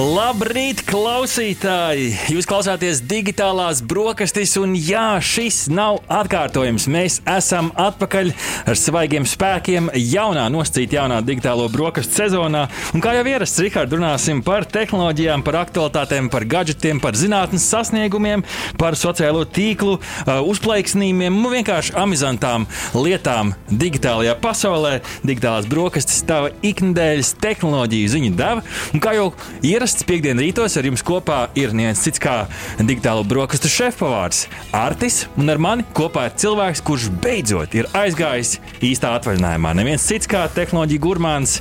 Labrīt, klausītāji! Jūs klausāties digitālās brokastis, un jā, šis nav atkārtojums. Mēs esam atpakaļ ar svaigiem spēkiem jaunā, nosacīta jaunā digitālo brokastu sezonā. Un kā jau ierasts, Rikārd, runāsim par tehnoloģijām, par aktualitātēm, par gadgetiem, par zinātnes sasniegumiem, par sociālo tīklu uzplaiksnījumiem un vienkārši amizantām lietām digitālajā pasaulē. Digitālās brokastis, tava ikdienas tehnoloģiju ziņu deva. Un kā jau ierasts, Ierasts piekdienas rītos ar jums kopā ir neviens cits kā digitālo brokastu šefpavārs Artis. Un ar mani kopā ir cilvēks, kurš beidzot ir aizgājis īstā atvaļinājumā. Neviens cits kā tehnoloģija gurmāns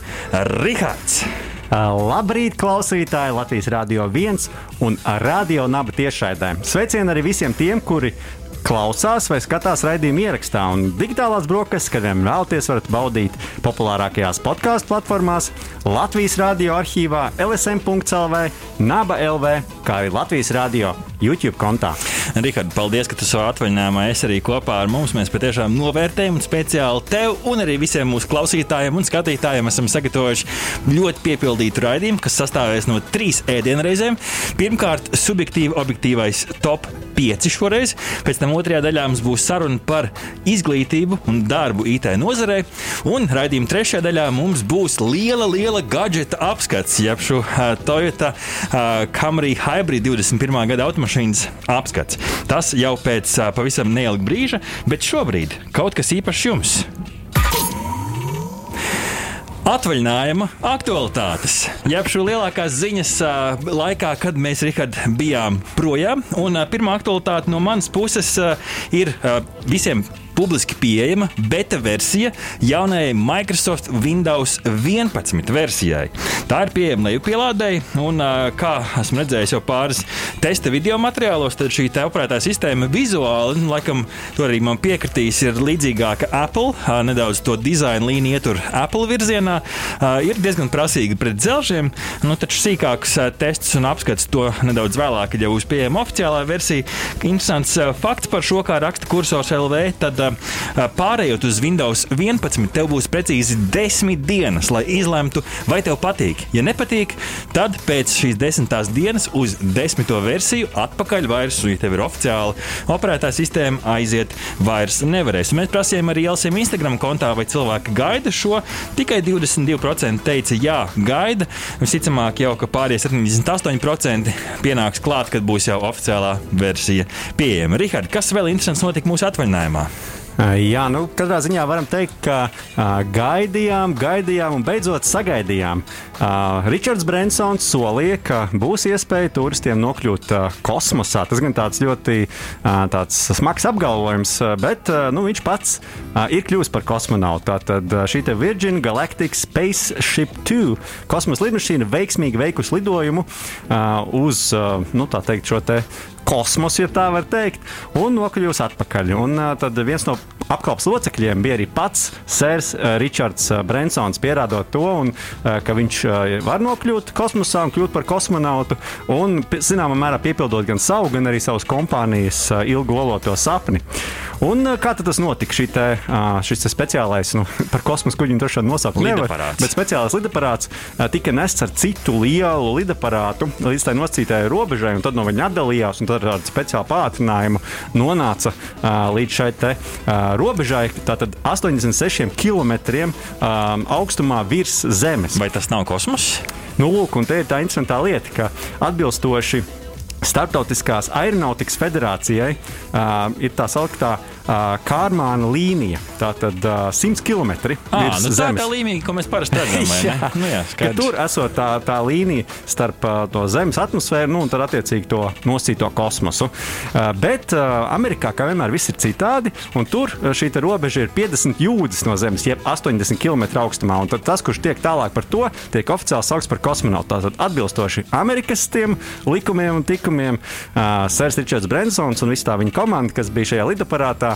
Rihards. Labrīt, klausītāji! Latvijas Rādio 1 un Radio Naba tiešraidē. Sveicieni arī visiem tiem, kuri klausās vai skatās raidījumu ierakstā. Un digitālās brokastis, kad vien vēlaties, varat baudīt populārākajās podkāstu platformās, Latvijas Rādio arhīvā, LSM.CLV, Naba LV, kā arī Latvijas Rādio YouTube kontā. Rihards, paldies, ka tu savā atvaļinājumā esi arī kopā ar mums. Mēs patiešām novērtējam un speciāli tev un arī visiem mūsu klausītājiem un skatītājiem esam sagatavojuši ļoti piepildītu raidījumu, kas sastāvēs no trīs ēdienreizēm. Pirmkārt, subjektīvi objektīvais top 5 šoreiz. Pēc tam otrajā daļā mums būs saruna par izglītību un darbu IT nozarē. Un raidījuma trešajā daļā mums būs liela, liela gadgeta apskats, jeb šo uh, Toyota uh, Camry Hybrid 21. gada automašīnas apskats. Tas jau pēc pavisam neilga brīža, bet šobrīd kaut kas īpašs jums. Atvaļinājuma aktualitātes. Jā, šo lielākās ziņas laikā, kad mēs Richard, bijām projām. Pirmā aktualitāte no manas puses ir visiem publiski pieejama beta versija jaunajai Microsoft Windows 11 versijai. Tā ir pieejama lejupielādēji, un kā esmu redzējis jau pāris testa video materiālos, tad šī operētāja sistēma vizuāli, nu, laikam, to arī man piekritīs, ir līdzīgāka Apple. Nedaudz to dizaina līnija ietur Apple virzienā. Ir diezgan prasīga pret dzelžiem, nu, taču sīkākus testus un apskats to nedaudz vēlāk, kad jau būs pieejama oficiālā versija. Interesants fakts par šo, kā raksta kursors LV. Tad, pārējot uz Windows 11, tev būs precīzi desmit dienas, lai izlemtu, vai tev patīk. Ja nepatīk, tad pēc šīs desmitās dienas uz desmito versiju atpakaļ vairs, ja tev ir oficiāli operētā sistēma, aiziet vairs nevarēs. Mēs prasījām arī LSM Instagram kontā, vai cilvēki gaida šo. Tikai 22% teica, jā, gaida. Visticamāk, jau pārējie 78% pienāks klāt, kad būs jau oficiālā versija pieejama. Rihard, kas vēl interesants notika mūsu atvaļinājumā? Jā, nu, katrā ziņā varam teikt, ka uh, gaidījām, gaidījām un beidzot sagaidījām. Uh, Ričards Brensons solīja, ka būs iespēja turistiem nokļūt uh, kosmosā. Tas gan tāds ļoti uh, tāds smags apgalvojums, bet uh, nu, viņš pats uh, ir kļuvis par kosmonautu. Tātad uh, šī Virgin Galactic Spaceship 2 kosmosa lidmašīna veiksmīgi veikusi lidojumu uh, uz uh, nu, teikt, šo te kosmosu, ja tā var teikt, un nokļūs atpakaļ. Un, tad viens no apkalpes locekļiem bija arī pats Sērs Ričards Brensons, pierādot to, un, ka viņš var nokļūt kosmosā un kļūt par kosmonautu, un zināmā mērā piepildot gan savu, gan arī savas kompānijas ilgoloto sapni. Un kā tas notika? Uh, šis te speciālais, nu, par kosmosa kuģi droši vien nosaukt nevar, bet speciālais lidaparāts tika nests ar citu lielu lidaparātu līdz tai nosacītajai robežai, un tad no viņa atdalījās. Tad ar tādu speciālu pātrinājumu nonāca uh, līdz šai te, uh, robežai, tātad 86 km um, augstumā virs Zemes. Vai tas nav kosmos? Nu, lūk, un te ir tā interesantā lieta, ka atbilstoši Startautiskās aeronautikas federācijai uh, ir tā sauktā uh, Kārmāna līnija. Tā tad uh, 100 km ah, nu tā ir tā līnija, ko mēs parasti redzam. jā, nu, jā, tur esot tā, tā līnija starp uh, to Zemes atmosfēru nu, un tad attiecīgi to nosīto kosmosu. Uh, bet Amerikā, kā vienmēr, viss ir citādi, un tur šī robeža ir 50 jūdzes no Zemes, jeb 80 km augstumā. Un tad tas, kurš tiek tālāk par to, tiek oficiāli saukts par kosmonautu. Tātad atbilstoši Amerikas likumiem un tikumiem Sērs Ričards Brensons un viss tā viņa komanda, kas bija šajā lidaparātā,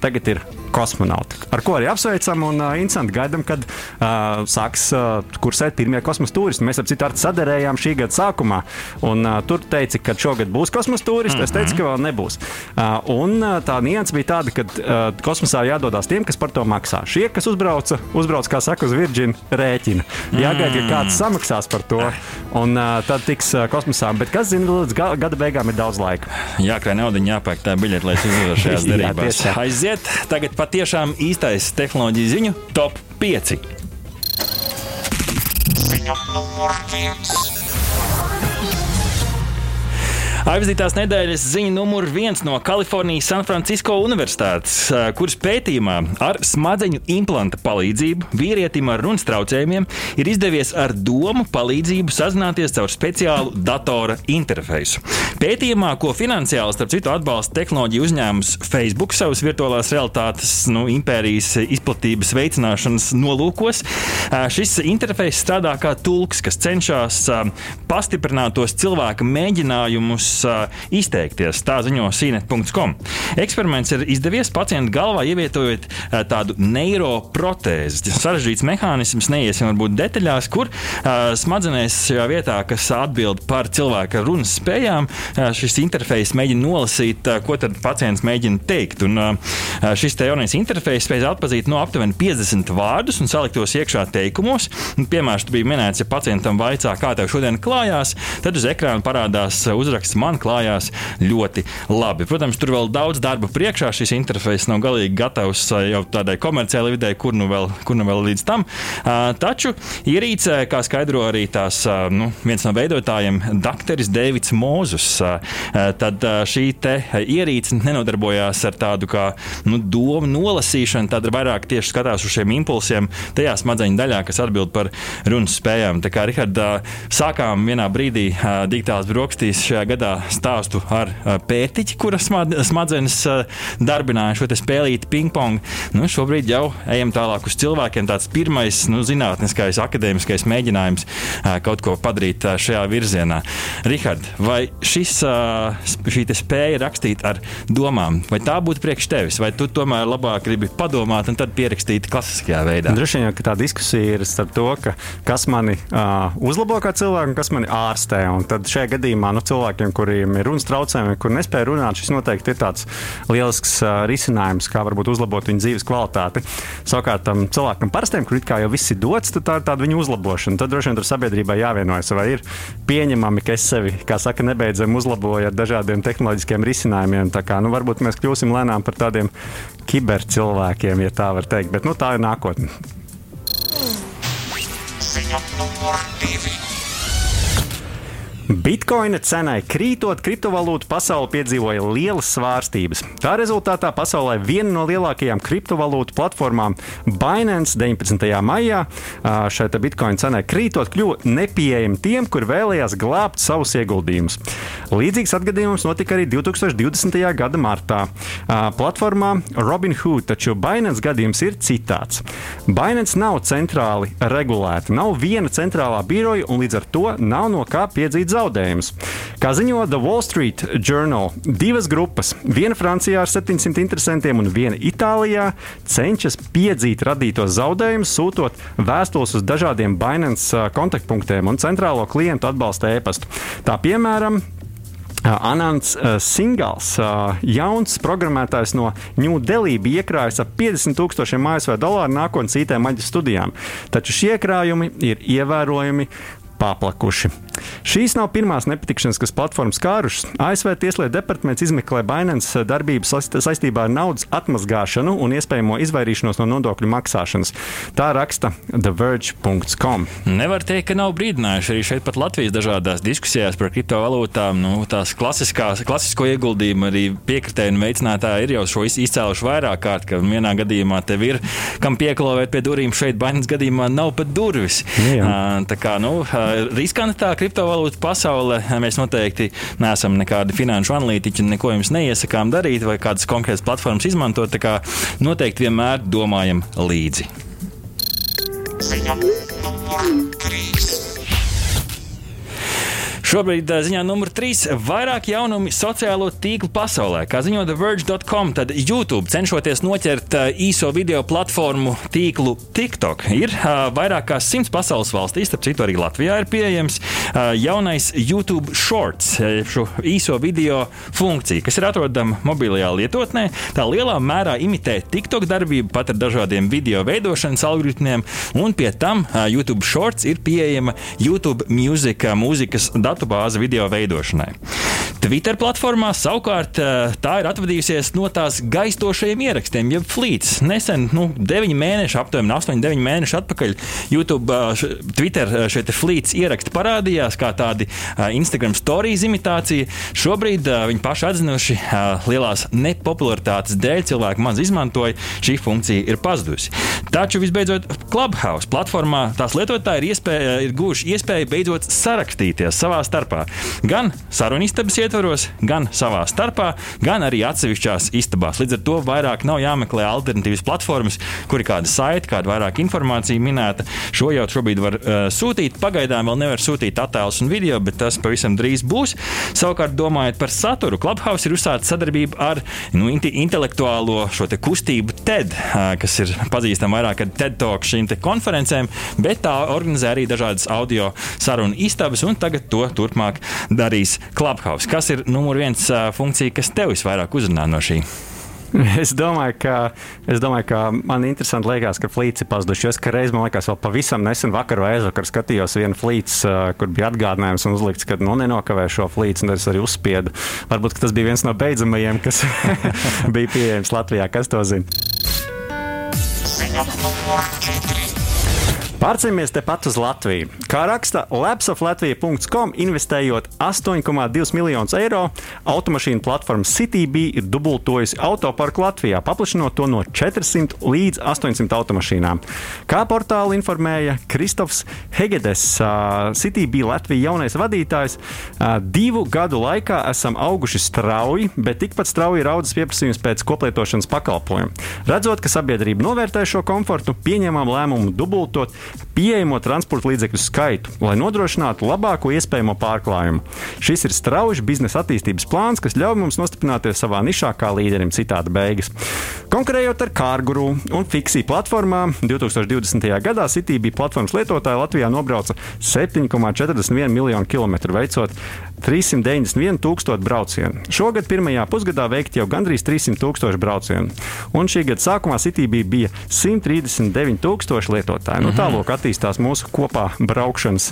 tagad ir kosmonauti. Ar ko arī apsveicam un uh, interesanti gaidām, kad uh, sāks uh, kursēt pirmie kosmosa turisti. Mēs ar citu ar sadarējām šī gada sākumā, un uh, tur teica, ka šogad būs kosmosa turisti. Mm -hmm. Es teicu, ka vēl nebūs. Uh, un uh, tā nianses bija tāda, ka uh, kosmosā jādodas tiem, kas par to maksā. Šie, kas uzbrauca, uzbrauc, kā saka, uz Virģinu rēķina. Jāgaida, ka kāds samaksās par to, un uh, tad tiks uh, kosmosā. Bet kas zina, līdz ga gada beigām ir daudz laika. Jākrāj naudu, jāpērk tā biļete, lai uzvarētu šajās derībās. Aiziet, tagad patiešām īstais tehnoloģiju ziņu top 5. Ziņa numur 1. Aizvadītās nedēļas ziņa numur viens no Kalifornijas San Francisco Universitātes, kuras pētījumā ar smadzeņu implanta palīdzību vīrietim ar runas traucējumiem ir izdevies ar domu palīdzību sazināties caur speciālu datora interfeisu. Pētījumā, ko finansiāli starp citu atbalsta tehnoloģiju uzņēmums Facebook savas virtuālās realitātes nu, impērijas izplatības veicināšanas nolūkos, šis interfejs strādā kā tulks, kas cenšas pastiprināt tos cilvēka mēģinājumus izteikties. Tā ziņo sīnet.com. Eksperiments ir izdevies pacienta galvā ievietojot tādu neiroprotēzi. Sarežģīts mehānisms, neiesim varbūt detaļās, kur smadzenēs šajā vietā, kas atbild par cilvēka runas spējām, šis interfejs mēģina nolasīt, ko tad pacients mēģina teikt. Un, šis te jaunais interfejs spēj atpazīt no aptuveni 50 vārdus un salikt tos iekšā teikumos. Piemēram, bija minēts, ja pacientam vaicā, kā tev šodien klājās, tad uz ekrāna parādās uzraksts man klājās ļoti labi. Protams, tur vēl daudz darba priekšā. Šis interfejs nav galīgi gatavs jau tādai komerciālai vidē, kur nu vēl, kur nu vēl līdz tam. Taču ierīcē, kā skaidro arī tās nu, viens no veidotājiem, Dr. Deivids Mozus, tad šī ierīce nenodarbojās ar tādu kā nu, domu nolasīšanu, tad vairāk tieši skatās uz šiem impulsiem tajā smadzeņu daļā, kas atbild par runas spējām. Tā kā Richard, sākām vienā brīdī digitālās brokastīs šajā gadā stāstu ar pētiķi, kura smadzenes darbināja šo spēlīti ping-pong. Nu, šobrīd jau ejam tālāk uz cilvēkiem. Tāds pirmais nu, zinātniskais, akadēmiskais mēģinājums kaut ko padarīt šajā virzienā. Rihard, vai šis, šī spēja rakstīt ar domām, vai tā būtu priekš tevis, vai tu tomēr labāk gribi padomāt un tad pierakstīt klasiskajā veidā? Droši vien, ka tā diskusija ir starp to, ka kas mani uh, uzlabo kā cilvēku un kas mani ārstē. Un tad šajā gadījumā nu, cilvēkiem, kuriem ir runas traucējumi, kur nespēja runāt, šis noteikti ir tāds lielisks uh, risinājums, kā varbūt uzlabot viņu dzīves kvalitāti. Savukārt tam cilvēkam parastiem, kur it kā jau viss ir dots, tad tā ir tāda viņa uzlabošana. Tad droši vien tur sabiedrībai jāvienojas, vai ir pieņemami, ka es sevi, kā saka, nebeidzami uzlaboju ar dažādiem tehnoloģiskiem risinājumiem. Tā kā nu, varbūt mēs kļūsim lēnām par tādiem kibercilvēkiem, ja tā var teikt, bet nu, tā ir nākotne. Ziņa numur divi. Bitcoina cenai krītot, kriptovalūtu pasaule piedzīvoja lielas svārstības. Tā rezultātā pasaulē viena no lielākajām kriptovalūtu platformām, Binance, 19. maijā šai bitkoina cenai krītot, kļuva nepieejama tiem, kur vēlējās glābt savus ieguldījumus. Līdzīgs atgadījums notika arī 2020. gada martā. Platformā Robinhood, taču Binance gadījums ir citāds. Binance nav centrāli regulēta, nav viena centrālā biroja un līdz ar to nav no kā piedzīt zaudējumus zaudējumus. Kā ziņo The Wall Street Journal, divas grupas, viena Francijā ar 700 interesantiem un viena Itālijā, cenšas piedzīt radītos zaudējumus, sūtot vēstules uz dažādiem Binance uh, kontaktpunktiem un centrālo klientu atbalsta e-pastu. Tā piemēram, uh, Anants uh, Singals, jauns programmētājs no Ņūdelī, bija iekrājis ap 50 tūkstošiem ASV dolāru nākotnes IT maģa studijām. Taču šie krājumi ir ievērojami paplakuši. Šīs nav pirmās nepatikšanas, kas platformas skārušas. ASV Tieslietu departaments izmeklē Binance darbību saistībā ar naudas atmazgāšanu un iespējamo izvairīšanos no nodokļu maksāšanas. Tā raksta TheVerge.com. Nevar teikt, ka nav brīdinājuši arī šeit, pat Latvijas dažādās diskusijās par kriptovalūtām. Nu, tās klasisko ieguldījumu arī piekritēji un veicinātāji ir jau šo izcēluši vairāk kārt, ka vienā gadījumā tev ir kam pieklāvēt pie durvīm, šeit Binance gadījumā nav pat durvis. Jā. Tā kā nu, riskantā kriptovalūtu pasaule. Mēs noteikti neesam nekādi finanšu analītiķi, neko jums neiesakām darīt vai kādas konkrētas platformas izmantot. Tā kā noteikti vienmēr domājam līdzi. Ziņa numur 3. Šobrīd ziņā numur 3 - vairāk jaunumu sociālo tīklu pasaulē. Kā ziņo TheVerge.com, tad YouTube cenšoties noķert īso video platformu tīklu TikTok. Ir vairāk kā simts pasaules valstīs, starp citu arī Latvijā ir pieejams jaunais YouTube Shorts, šo īso video funkciju, kas ir atrodama mobilajā lietotnē. Tā lielā mērā imitē TikTok darbību pat ar dažādiem video veidošanas algoritmiem, un pie tam YouTube Shorts ir pieejama YouTube Music mūzikas datubāze video veidošanai. Twitter platformā savukārt tā ir atvadījusies no tās gaistošajiem ierakstiem, jeb flīts. Nesen, nu, 9 mēneši, aptuveni 8, 9 mēneši atpakaļ, YouTube, š, Twitter šie flīts ieraksti parādījās kā tādi Instagram stories imitācija. Šobrīd viņi paši atzinuši lielās nepopularitātes dēļ cilvēki maz izmantoja, šī funkcija ir pazudusi. Taču visbeidzot, Clubhouse platformā tās lietotāji ir, iespēja, ir guvuši iespēju beidzot sarakstīties savā starpā. Gan sarunistabas ietvaros, gan savā starpā, gan arī atsevišķās istabās. Līdz ar to vairāk nav jāmeklē alternatīvas platformas, kur ir kāda saite, kāda vairāk informācija minēta. Šo jau šobrīd var uh, sūtīt. Pagaidām vēl nevar sūtīt attēlus un video, bet tas pavisam drīz būs. Savukārt, domājot par saturu, Clubhouse ir uzsācis sadarbību ar nu, intelektuālo šo kustību TED, uh, kas ir pazīstama vairāk ar TED Talk šīm konferencēm, bet tā organizē arī dažādas audio sarunu istabas, un tagad to turpmāk darīs Clubhouse. Kas ir numur viens funkcija, kas tev visvairāk uzrunā no šī? Es domāju, ka, es domāju, ka man interesanti liekas, ka flīts ir pazuduši. Es reiz, man liekas, vēl pavisam nesen vakar vai aizvakar skatījos vienu flīts, kur bija atgādinājums un uzlikts, ka nu, nenokavē šo flīts, un es arī uzspiedu. Varbūt tas bija viens no beidzamajiem, kas bija pieejams Latvijā. Kas to zina? Pārcēlamies tepat uz Latviju. Kā raksta lapsoflatvija.com, investējot 8,2 miljonus eiro, automašīnu platforma CityB ir dubultojusi autoparku Latvijā, paplašinot to no 400 līdz 800 automašīnām. Kā portāla informēja Kristofs Hegedes, CityB Latvijas jaunais vadītājs, divu gadu laikā esam auguši strauji, bet tikpat strauji ir audzis pieprasījums pēc koplietošanas pakalpojumu. Redzot, ka sabiedrība novērtē šo komfortu, pieņēmām lēmumu dubultot pieejamo transporta līdzekļu skaitu, lai nodrošinātu labāko iespējamo pārklājumu. Šis ir strauji biznesa attīstības plāns, kas ļauj mums nostiprināties savā nišā kā līderim citādi beigas. Konkurējot ar Kārguru un Fixī platformām, 2020. gadā Citybī platformas lietotāji Latvijā nobrauca 7,41 miljonu kilometru, veicot 391 tūkstošu braucienu. Šogad pirmajā pusgadā veikt jau gandrīz 300 tūkstoši braucienu, un šī gada sākumā Citybī bija 139 tūkstoši lietotāji. Nu, tālāk attīstās mūsu kopā braukšanas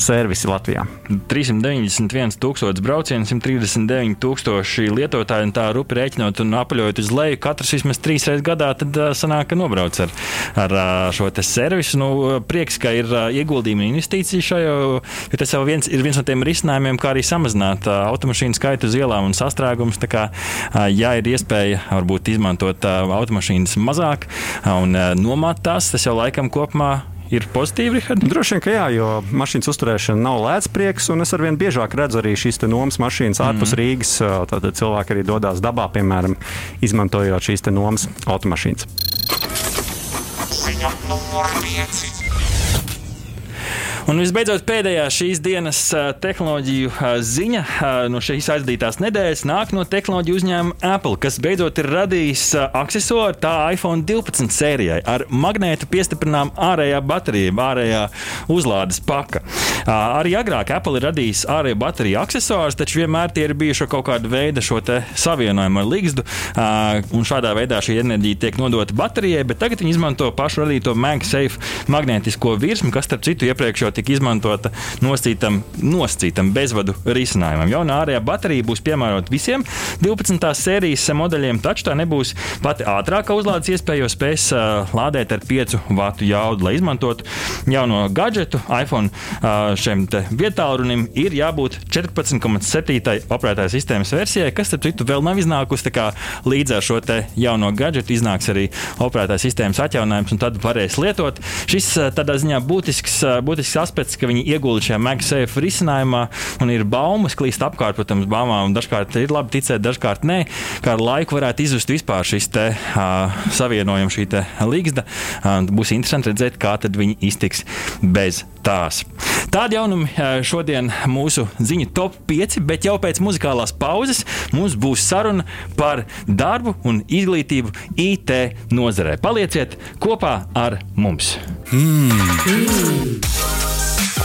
servisi Latvijā. 391 tūkstoši braucienu, 139 tūkstoši lietotāji, un tā rupi rēķinot un apaļojot uz leju, katrs vismaz trīs reizes gadā, tad sanāk, ka nobrauc ar, ar šo servisu. Nu, prieks, ka ir ieguldījumi un investīcijas šajā, jo tas jau viens, ir viens no tiem risinājumiem, kā arī samazināt automašīnu skaitu uz ielām un sastrēgumus. Kā, ja ir iespēja varbūt izmantot automašīnas mazāk un nomāt tās, tas jau laikam kopumā ir pozitīvi, Rihard? Droši vien, ka jā, jo mašīnas uzturēšana nav lēts prieks, un es arvien biežāk redzu arī šīs nomas mašīnas ārpus mm. Rīgas. Tad cilvēki arī dodas dabā, piemēram, izmantojot šīs nomas automašīnas. Ziņa 5. Un visbeidzot, pēdējā šīs dienas tehnoloģiju ziņa no šīs aizdītās nedēļas nāk no tehnoloģiju uzņēmuma Apple, kas beidzot ir radījis accessoru tā iPhone 12 sērijai ar magnētu piestiprinām ārējā baterija, ārējā uzlādes paka. Arī agrāk Apple ir radījis ārējo bateriju accessorus, taču vienmēr tie ir bijuši kaut kādu veidu šo savienojumu ar līgstu, un šādā veidā šī enerģija tiek nodota baterijai, bet tagad viņi izmanto pašu radīto MagSafe magnētisko virsmu, kas, starp citu, iepriekš jau tika izmantota nosacītam, nosacītam bezvadu risinājumam. Jaunā ārējā baterija būs piemērota visiem 12. sērijas modeļiem, taču tā nebūs pati ātrākā uzlādes iespēja, jo spēs uh, lādēt ar 5 vatu jaudu. Lai izmantotu jauno gadgetu, iPhone uh, šiem vietālunim ir jābūt 14,7. operētāja sistēmas versijai, kas, starp citu, vēl nav iznākusi. Līdz ar šo jauno gadgetu iznāks arī operētāja sistēmas atjauninājums, un tad varēs lietot. Šis tādā ziņā būtisks, būtisks aspekts, ka viņi iegulda šajā MagSafe risinājumā un ir baumas, klīst apkārt, protams, baumām. Dažkārt ir labi ticēt, dažkārt nē. Kādu laiku varētu izzust vispār šis te uh, savienojums, šī līgsta. Uh, būs interesanti redzēt, kā tad viņi iztiks bez tās. Tādi jaunumi šodien mūsu ziņu top 5, bet jau pēc muzikālās pauzes mums būs saruna par darbu un izglītību IT nozarē. Palieciet kopā ar mums! Mm.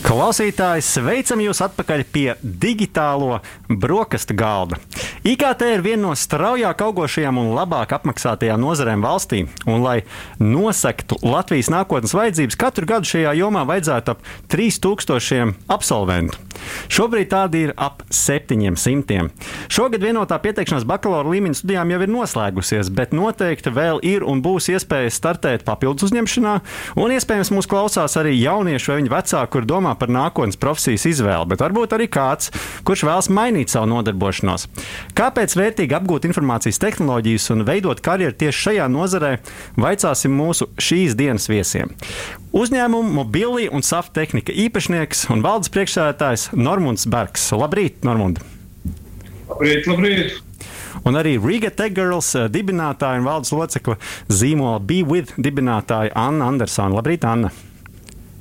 Klausītājs, sveicam jūs atpakaļ pie digitālo brokastu galda. IKT ir viena no straujāk augošajām un labāk apmaksātajām nozarēm valstī. Un, lai nosektu Latvijas nākotnes vajadzības, katru gadu šajā jomā vajadzētu ap 3000 absolventu. Šobrīd tādi ir ap 700. Šogad vienotā pieteikšanās bakalaura līmeņa studijām jau ir noslēgusies, bet noteikti vēl ir un būs iespēja startēt papildus uzņemšanā. Un iespējams, mūs klausās arī jaunieši vai viņu vecāki, kur domā par nākotnes profesijas izvēli, bet varbūt arī kāds, kurš vēlas mainīt savu nodarbošanos. Kāpēc vērtīgi apgūt informācijas tehnoloģijas un veidot karjeru tieši šajā nozarē, vaicāsim mūsu šīs dienas viesiem. Uzņēmumu Mobili un Safta tehnika īpašnieks un valdes priekšsēdētājs Normons Bergs. Labrīt, Normund! Labrīt, labrīt! Un arī Riga Tech Girls eh, dibinātāja un valdes locekla zīmola Be With dibinātāja Anna Andersona. Labrīt, Anna!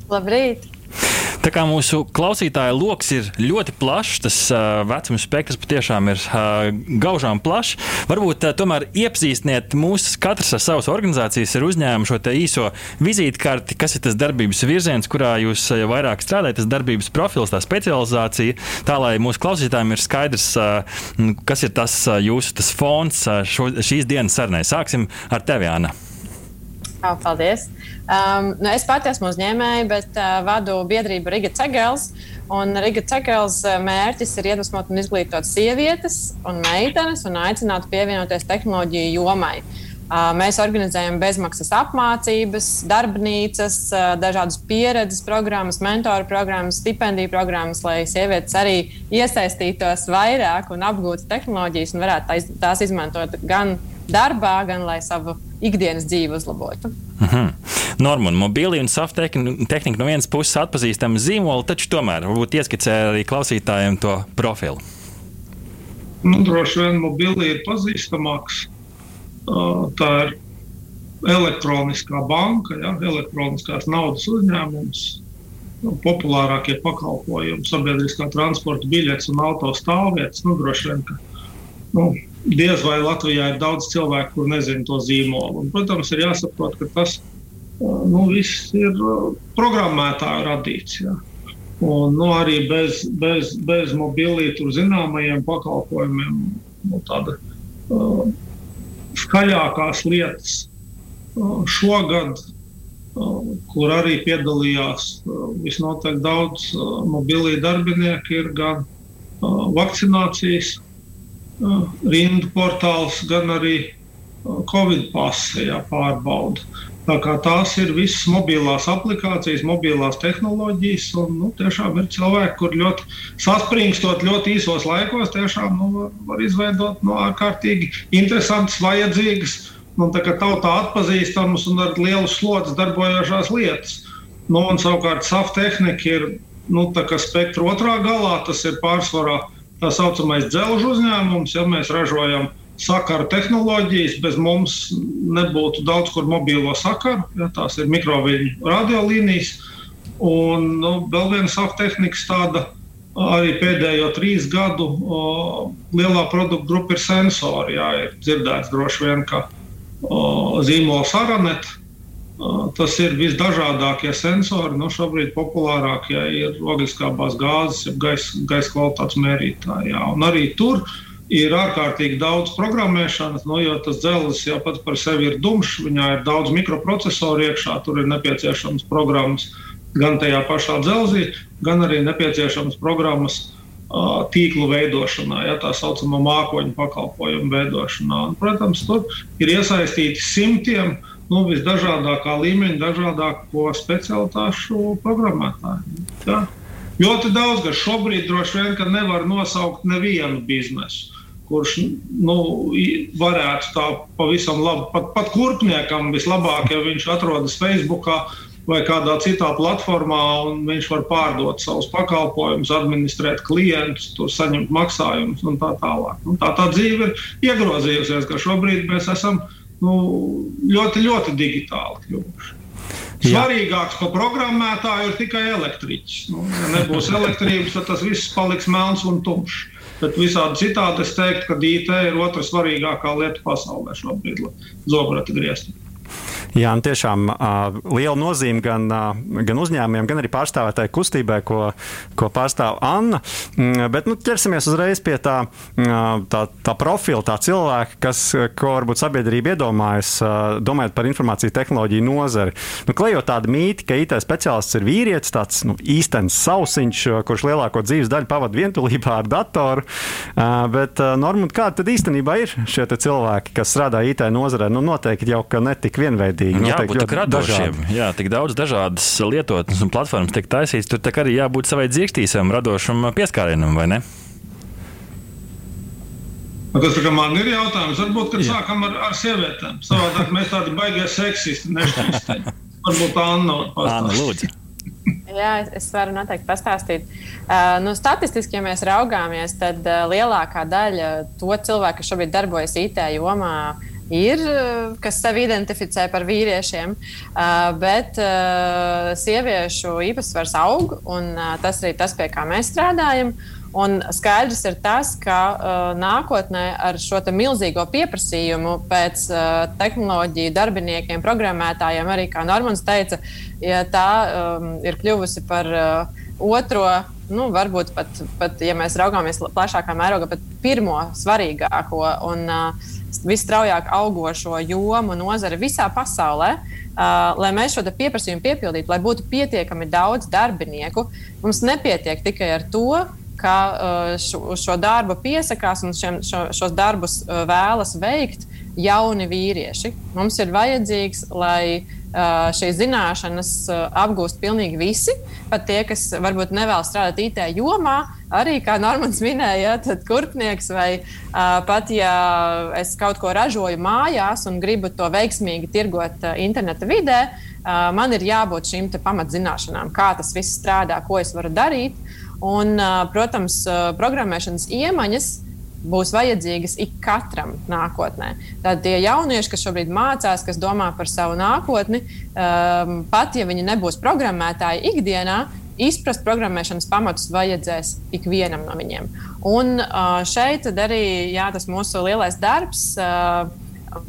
Labrīt! Tā kā mūsu klausītāja lokus ir ļoti plašs, tas uh, vecuma spektrs patiešām ir uh, gaužām plašs. Varbūt uh, tomēr iepazīstiniet mūs, katrs ar savas organizācijas ir uzņēmuši šo īso vizītkarti, kas ir tas darbības virziens, kurā jūs uh, vairāk strādājat, tas darbības profils, tā specializācija, tā lai mūsu klausītājiem ir skaidrs, uh, kas ir tas uh, jūsu tas fons uh, šo, šīs dienas sarunai. Sāksim ar tevi, Anna. Oh, paldies! Um, nu es pati esmu uzņēmēja, bet uh, vadu biedrību Riga Cegels. Riga Cegels uh, mērķis ir iedvesmot un izglītot sievietes un meitenes un aicināt pievienoties tehnoloģiju jomai. Uh, mēs organizējam bezmaksas apmācības, darbnīcas, uh, dažādas pieredzes programmas, mentoru programmas, stipendiju programmas, lai sievietes arī iesaistītos vairāk un apgūtu tehnoloģijas un varētu tās izmantot gan darbā, gan lai savu ikdienas dzīvi uzlabotu. Mhm. -huh. Norma, mobili un soft tehnika no vienas puses atpazīstama zīmola, taču tomēr varbūt ieskicē arī klausītājiem to profilu. Nu, droši vien mobili ir pazīstamāks. Tā ir elektroniskā banka, ja, elektroniskās naudas uzņēmums, populārākie pakalpojumi, sabiedriskā transporta biļetes un autostāvvietas. Nu, droši vien, ka nu, diez vai Latvijā ir daudz cilvēku, kur nezina to zīmolu. Un, protams, ir jāsaprot, ka tas nu, viss ir programmētāju radīts. Ja. Un, nu, arī bez, bez, bez mobilītu zināmajiem pakalpojumiem, nu, tāda uh, skaļākās lietas uh, šogad, uh, kur arī piedalījās uh, visnotaļ daudz uh, mobilī darbinieku, ir gan uh, vakcinācijas rindu portāls, gan arī Covid pasi jāpārbauda. Tā kā tās ir visas mobilās aplikācijas, mobilās tehnoloģijas, un nu, tiešām ir cilvēki, kur ļoti saspringstot ļoti īsos laikos, tiešām nu, var, var izveidot nu, ārkārtīgi interesantas, vajadzīgas, nu, tautā atpazīstamas un ar lielu slodzi darbojošās lietas. Nu, un savukārt SAF tehnika ir nu, spektra otrā galā, tas ir pārsvarā tā saucamais dzelžu uzņēmums, ja mēs ražojam sakaru tehnoloģijas, bez mums nebūtu daudz kur mobilo sakaru, ja tās ir mikroviļņu radiolīnijas. Un nu, vēl viena saka tehnikas tāda arī pēdējo trīs gadu o, lielā produktu grupa ir sensori. Jā, ir dzirdēts droši vien, ka o, zīmols Aranet Tas ir visdažādākie sensori. Nu, šobrīd populārākie ir ogliskābās gāzes, gaisa gais kvalitātes mērītāji. Un arī tur ir ārkārtīgi daudz programmēšanas, nu, jo tas dzelzs jau pats par sevi ir dumšs, viņā ir daudz mikroprocesoru iekšā, tur ir nepieciešams programmas gan tajā pašā dzelzī, gan arī nepieciešams programmas tīklu veidošanā, ja, tā saucamā mākoņu pakalpojumu veidošanā. Un, protams, tur ir iesaistīti simtiem nu, visdažādākā līmeņa, dažādāko specialitāšu programmētāji. Ja? Ļoti daudz, kas šobrīd droši vien nevar nosaukt nevienu biznesu, kurš nu, varētu tā pavisam labi, pat, pat kurpniekam vislabāk, ja viņš atrodas Facebookā vai kādā citā platformā, un viņš var pārdot savus pakalpojumus, administrēt klientus, saņemt maksājumus un tā tālāk. Un tā tā dzīve ir iegrozījusies, ka šobrīd mēs esam nu, ļoti, ļoti digitāli kļuvuši. Svarīgāks par programmētāju ir tikai elektriķis. Nu, ja nebūs elektrības, tad tas viss paliks melns un tumšs. Bet visādi citādi es teiktu, ka IT ir otra svarīgākā lieta pasaulē šobrīd, lai zobrati grieztu. Jā, un tiešām uh, liela nozīme gan, uh, gan uzņēmumiem, gan arī pārstāvētāju kustībai, ko, ko pārstāv Anna. Mm, bet nu, ķersimies uzreiz pie tā, tā, tā profila, tā cilvēka, kas, ko varbūt sabiedrība iedomājas, domājot par informāciju tehnoloģiju nozari. Nu, klejot tādu mīti, ka IT speciālists ir vīrietis, tāds nu, īstenis sausiņš, kurš lielāko dzīves daļu pavadīja vientulībā ar datoru. Bet, Normund, kādi tad īstenībā ir šie cilvēki, kas strādā IT nozarē? Nu, noteikti jau ka ne tik vienveidīgi kārtīgi. Jābūt tik radošiem. Dažādi. Jā, tik daudz dažādas lietotnes un platformas tiek taisītas. Tur arī jābūt savai dzirkstīsam, radošam pieskārienam, vai ne? Nu, tas tā man ir jautājums. Varbūt, kad Jā. sākam ar, ar sievietēm. Savādāk mēs tādi baigie seksisti nešķīsti. Varbūt Anna Anna, lūdzu. Jā, es varu noteikti pastāstīt. Uh, nu, statistiski, ja mēs raugāmies, tad uh, lielākā daļa to cilvēku, kas šobrīd darbojas IT jomā, ir, eh, kas sevi identificē par vīriešiem, eh, bet eh, sieviešu īpatsvars aug, un tas arī tas, pie kā mēs strādājam. Un skaidrs ir tas, ka uh, nākotnē ar šo milzīgo pieprasījumu pēc uh, tehnoloģiju darbiniekiem, programmētājiem, arī kā Normans teica, ja tā um, ir kļuvusi par uh, otro, nu, varbūt pat, pat, ja mēs raugāmies plašākā mērogā, pat pirmo svarīgāko un uh, visstraujāk augošo jomu nozare visā pasaulē. Uh, lai mēs šo pieprasījumu piepildītu, lai būtu pietiekami daudz darbinieku, mums nepietiek tikai ar to, ka uh, šo, šo darbu piesakās un šiem, šo, šos darbus uh, vēlas veikt jauni vīrieši. Mums ir vajadzīgs, lai šīs zināšanas apgūst pilnīgi visi, pat tie, kas varbūt nevēlas strādāt IT jomā, arī, kā Normans minēja, tad kurpnieks vai uh, pat, ja es kaut ko ražoju mājās un gribu to veiksmīgi tirgot uh, interneta vidē, uh, man ir jābūt šīm pamatzināšanām, kā tas viss strādā, ko es varu darīt. Un, uh, protams, uh, programmēšanas iemaņas būs vajadzīgas ik katram nākotnē. Tad tie jaunieši, kas šobrīd mācās, kas domā par savu nākotni, um, pat ja viņi nebūs programmētāji ikdienā, izprast programmēšanas pamatus vajadzēs ikvienam no viņiem. Un šeit arī jā, tas mūsu lielais darbs.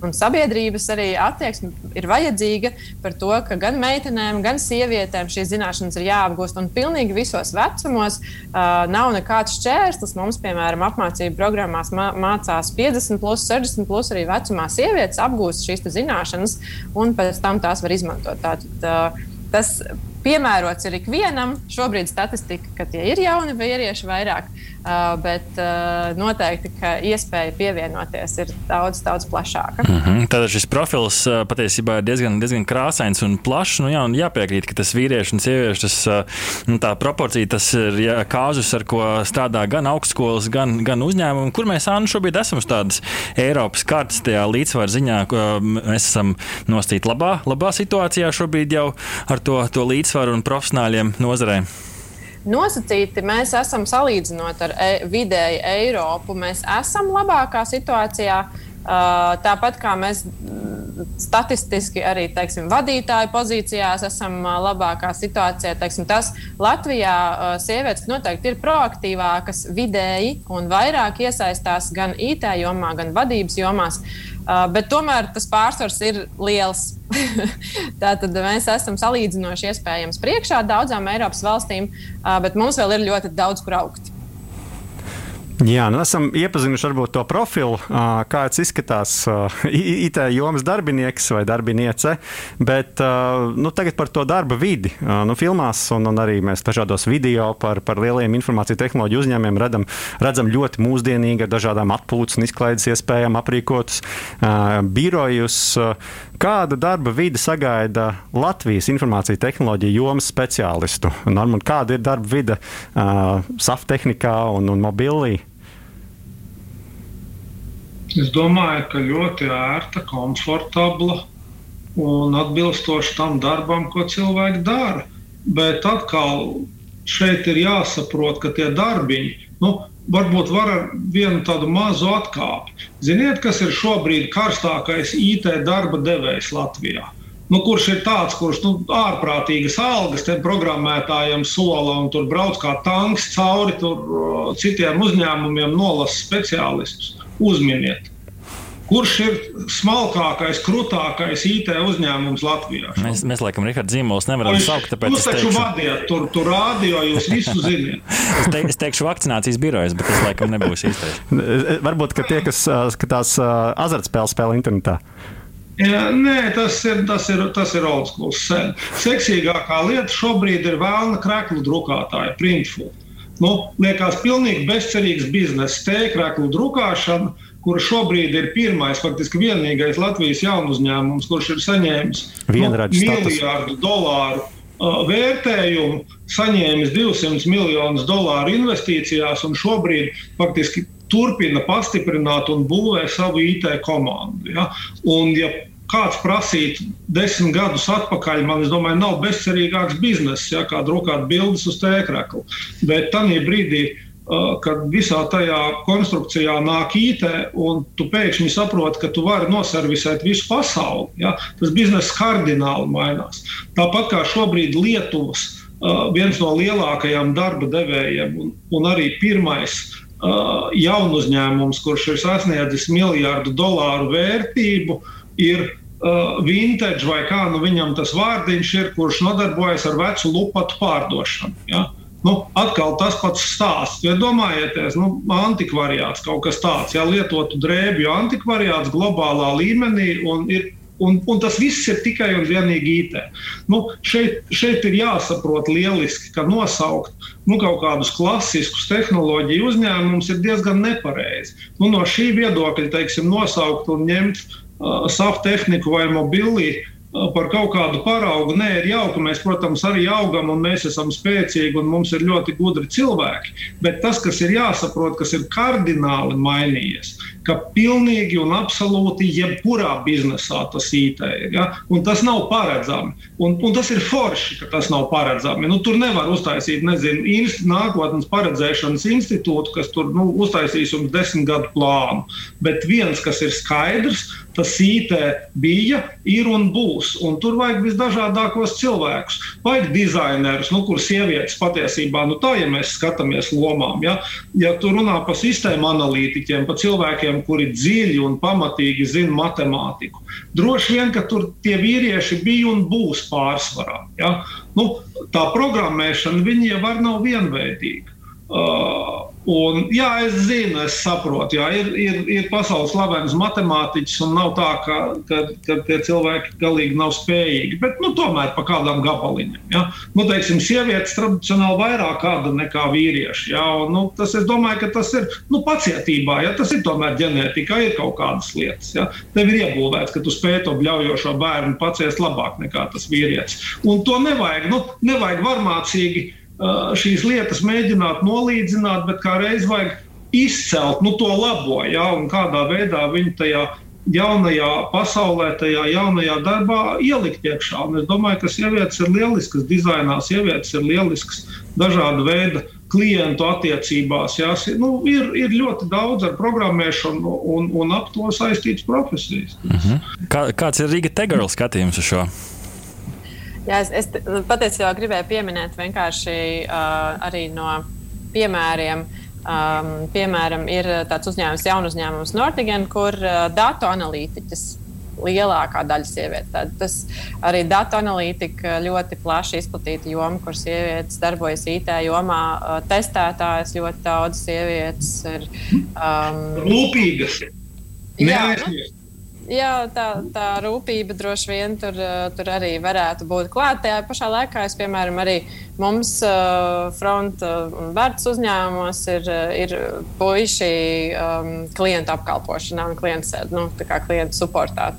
Un sabiedrības arī attieksme ir vajadzīga par to, ka gan meitenēm, gan sievietēm šīs zināšanas ir jāapgūst. Un pilnīgi visos vecumos uh, nav nekāds šķērslis. Mums, piemēram, apmācību programmās mācās 50, plus, 60 plus arī vecumā sievietes apgūst šīs zināšanas, un pēc tam tās var izmantot. Tātad, uh, tas piemērots ir ikvienam. Šobrīd statistika, ka tie ir jauni vīrieši vairāk. Bet noteikti, ka iespēja pievienoties ir daudz, daudz plašāka. Mm -hmm. Tad šis profils patiesībā ir diezgan, diezgan krāsains un plašs. Nu, jā, un jāpiekrīt, ka tas vīriešu un sieviešu tas, nu, proporcija, tas ir jā, kāzus, ar ko strādā gan augstskolas, gan, gan uzņēmumi. Kur mēs Annu, šobrīd esam uz tādas Eiropas kartes līdzsvaru ziņā, mēs esam nostīti labā, labā situācijā šobrīd jau ar to, to līdzsvaru un profesionāļiem nozarē. Nosacīti mēs esam salīdzinot ar e vidēju Eiropu, mēs esam labākā situācijā. Tāpat kā mēs statistiski arī teiksim, vadītāju pozīcijās esam labākā situācijā. Teiksim, tas Latvijā sievietes noteikti ir proaktīvākas vidēji un vairāk iesaistās gan IT jomā, gan vadības jomās. Uh, bet tomēr tas pārsvars ir liels. Tātad mēs esam salīdzinoši iespējams priekšā daudzām Eiropas valstīm, uh, bet mums vēl ir ļoti daudz kur augt. Jā, nu esam iepazinuši varbūt to profilu, kāds izskatās IT jomas darbinieks vai darbiniece, bet nu, tagad par to darba vidi. Nu, filmās un, un arī mēs dažādos video par, par lieliem informāciju tehnoloģiju uzņēmumiem redzam, redzam ļoti mūsdienīgi ar dažādām atpūtas un izklaides iespējām aprīkotus birojus. Kāda darba vide sagaida Latvijas informāciju tehnoloģiju jomas speciālistu? Norman, kāda ir darba vide uh, SAF tehnikā un, un mobilī? Es domāju, ka ļoti ērta, komfortabla un atbilstoši tam darbam, ko cilvēki dara. Bet atkal šeit ir jāsaprot, ka tie darbiņi, nu, varbūt var ar vienu tādu mazu atkāpi. Ziniet, kas ir šobrīd karstākais IT darba devējs Latvijā? nu, kurš ir tāds, kurš nu, ārprātīgas algas programmētājiem sola un tur brauc kā tanks cauri tur, citiem uzņēmumiem, nolasa speciālistus. Uzminiet! Kurš ir smalkākais, krūtākais IT uzņēmums Latvijā? Mēs, mēs laikam, Rihards Zīmols nevaram Viņš, saukt, tāpēc jūs taču teikšu... vadiet, tur, tur rādio, jūs visu ziniet. es, te, es teikšu vakcinācijas birojas, bet tas laikam nebūs īstais. Varbūt, ka tie, kas skatās azartspēles spēle internetā. Jā, nē, tas ir, tas ir, tas ir old school. Seksīgākā lieta šobrīd ir vēlna kreklu drukātāja, printful. Nu, liekas, pilnīgi bezcerīgs bizness, tēkreklu drukāšana, kura šobrīd ir pirmais, faktiski vienīgais Latvijas jaunu uzņēmums, kurš ir saņēmis nu, miljārdu dolāru uh, vērtējumu, saņēmis 200 miljonus dolāru investīcijās un šobrīd faktiski turpina pastiprināt un būvē savu IT komandu. Ja? Un, ja kāds prasītu desmit gadus atpakaļ, man domāju, nav bezcerīgāks bizness, ja, kā drukāt bildes uz tēkrakla. Bet tajā brīdī, kad visā tajā konstrukcijā nāk IT, un tu pēkšņi saproti, ka tu vari noservisēt visu pasauli, ja, tas bizness kardināli mainās. Tāpat kā šobrīd Lietuvas viens no lielākajiem darba devējiem un, un arī pirmais jaunu uzņēmums, kurš ir sasniedzis miljardu dolāru vērtību, ir uh, vintage vai kā nu viņam tas vārdiņš ir, kurš nodarbojas ar vecu lupatu pārdošanu. Ja? Nu, atkal tas pats stāsts. Ja nu, antikvariāts kaut kas tāds, ja lietotu drēbju antikvariāts globālā līmenī un ir Un, un tas viss ir tikai un vienīgi IT. Nu, šeit, šeit ir jāsaprot lieliski, ka nosaukt nu, kaut kādus klasiskus tehnoloģiju uzņēmumus ir diezgan nepareizi. Nu, no šī viedokļa, teiksim, nosaukt un ņemt SAP tehniku vai mobili par kaut kādu paraugu. Nē, ir jauki. Mēs, protams, arī augam un mēs esam spēcīgi un mums ir ļoti gudri cilvēki. Bet tas, kas ir jāsaprot, kas ir kardināli mainījies, ka pilnīgi un absolūti jebkurā biznesā tas IT ir. Ja? Un tas nav paredzami. Un, un tas ir forši, ka tas nav paredzami. Nu, tur nevar uztaisīt nezinu, inst, nākotnes paredzēšanas institūtu, kas tur nu, uztaisīs jums desmit gadu plānu. Bet viens, kas ir skaidrs, tas IT bija, ir un būs. Un tur vajag visdažādākos cilvēkus. Vajag dizainerus, nu, kurus sievietes patiesībā, nu, tā, ja mēs skatāmies lomām, ja, ja tu runā par sistēmu analītiķiem, par cilvēkiem, kuri dziļi un pamatīgi zina matemātiku. Droši vien, ka tur tie vīrieši bija un būs pārsvarā. Ja. Nu, tā programmēšana, viņi jau var nav vienveidīga. Uh, Un, jā, es zinu, es saprotu, jā, ir, ir, ir pasaules slavens matemātiķis, un nav tā, ka, ka, ka tie cilvēki galīgi nav spējīgi. Bet nu, tomēr pa kādam gabaliņam. Ja? Nu, teiksim, sievietes tradicionāli vairāk kāda nekā vīrieši. Ja? Un, nu, tas, es domāju, ka tas ir nu, pacietībā, ja tas ir tomēr ģenētikā, ir kaut kādas lietas. Ja? Tev ir iebūvēts, ka tu spēj to bļaujošo bērnu paciest labāk nekā tas vīrietis. Un to nevajag, nu, nevajag varmācīgi šīs lietas mēģināt nolīdzināt, bet kā reiz vajag izcelt nu, to labo, ja, un kādā veidā viņi tajā jaunajā pasaulē, tajā jaunajā darbā ielikt iekšā. Un es domāju, ka sievietes ir lieliskas dizainā, sievietes ir lieliskas dažāda veida klientu attiecībās. Jā, nu, ir, ir ļoti daudz ar programmēšanu un, un ap to saistītas profesijas. Mhm. Kā, kāds ir Riga Tegarla skatījums uz šo? Jā, es, es patiesībā gribēju pieminēt vienkārši uh, arī no piemēriem. Um, piemēram, ir tāds uzņēmums, jaunu uzņēmums Nordigen, kur uh, datu analītiķis lielākā daļa sievietes. Tad tas arī datu analītika ļoti plaši izplatīta joma, kur sievietes darbojas IT jomā. Testētājas ļoti daudz sievietes ir. Um! Jā, nu, jā, tā, tā rūpība droši vien tur, tur arī varētu būt klāta. Tajā pašā laikā es, piemēram, arī mums uh, fronta un vērts uzņēmumos ir, ir puiši um, klientu apkalpošanā un klientu, nu, klientu supportā.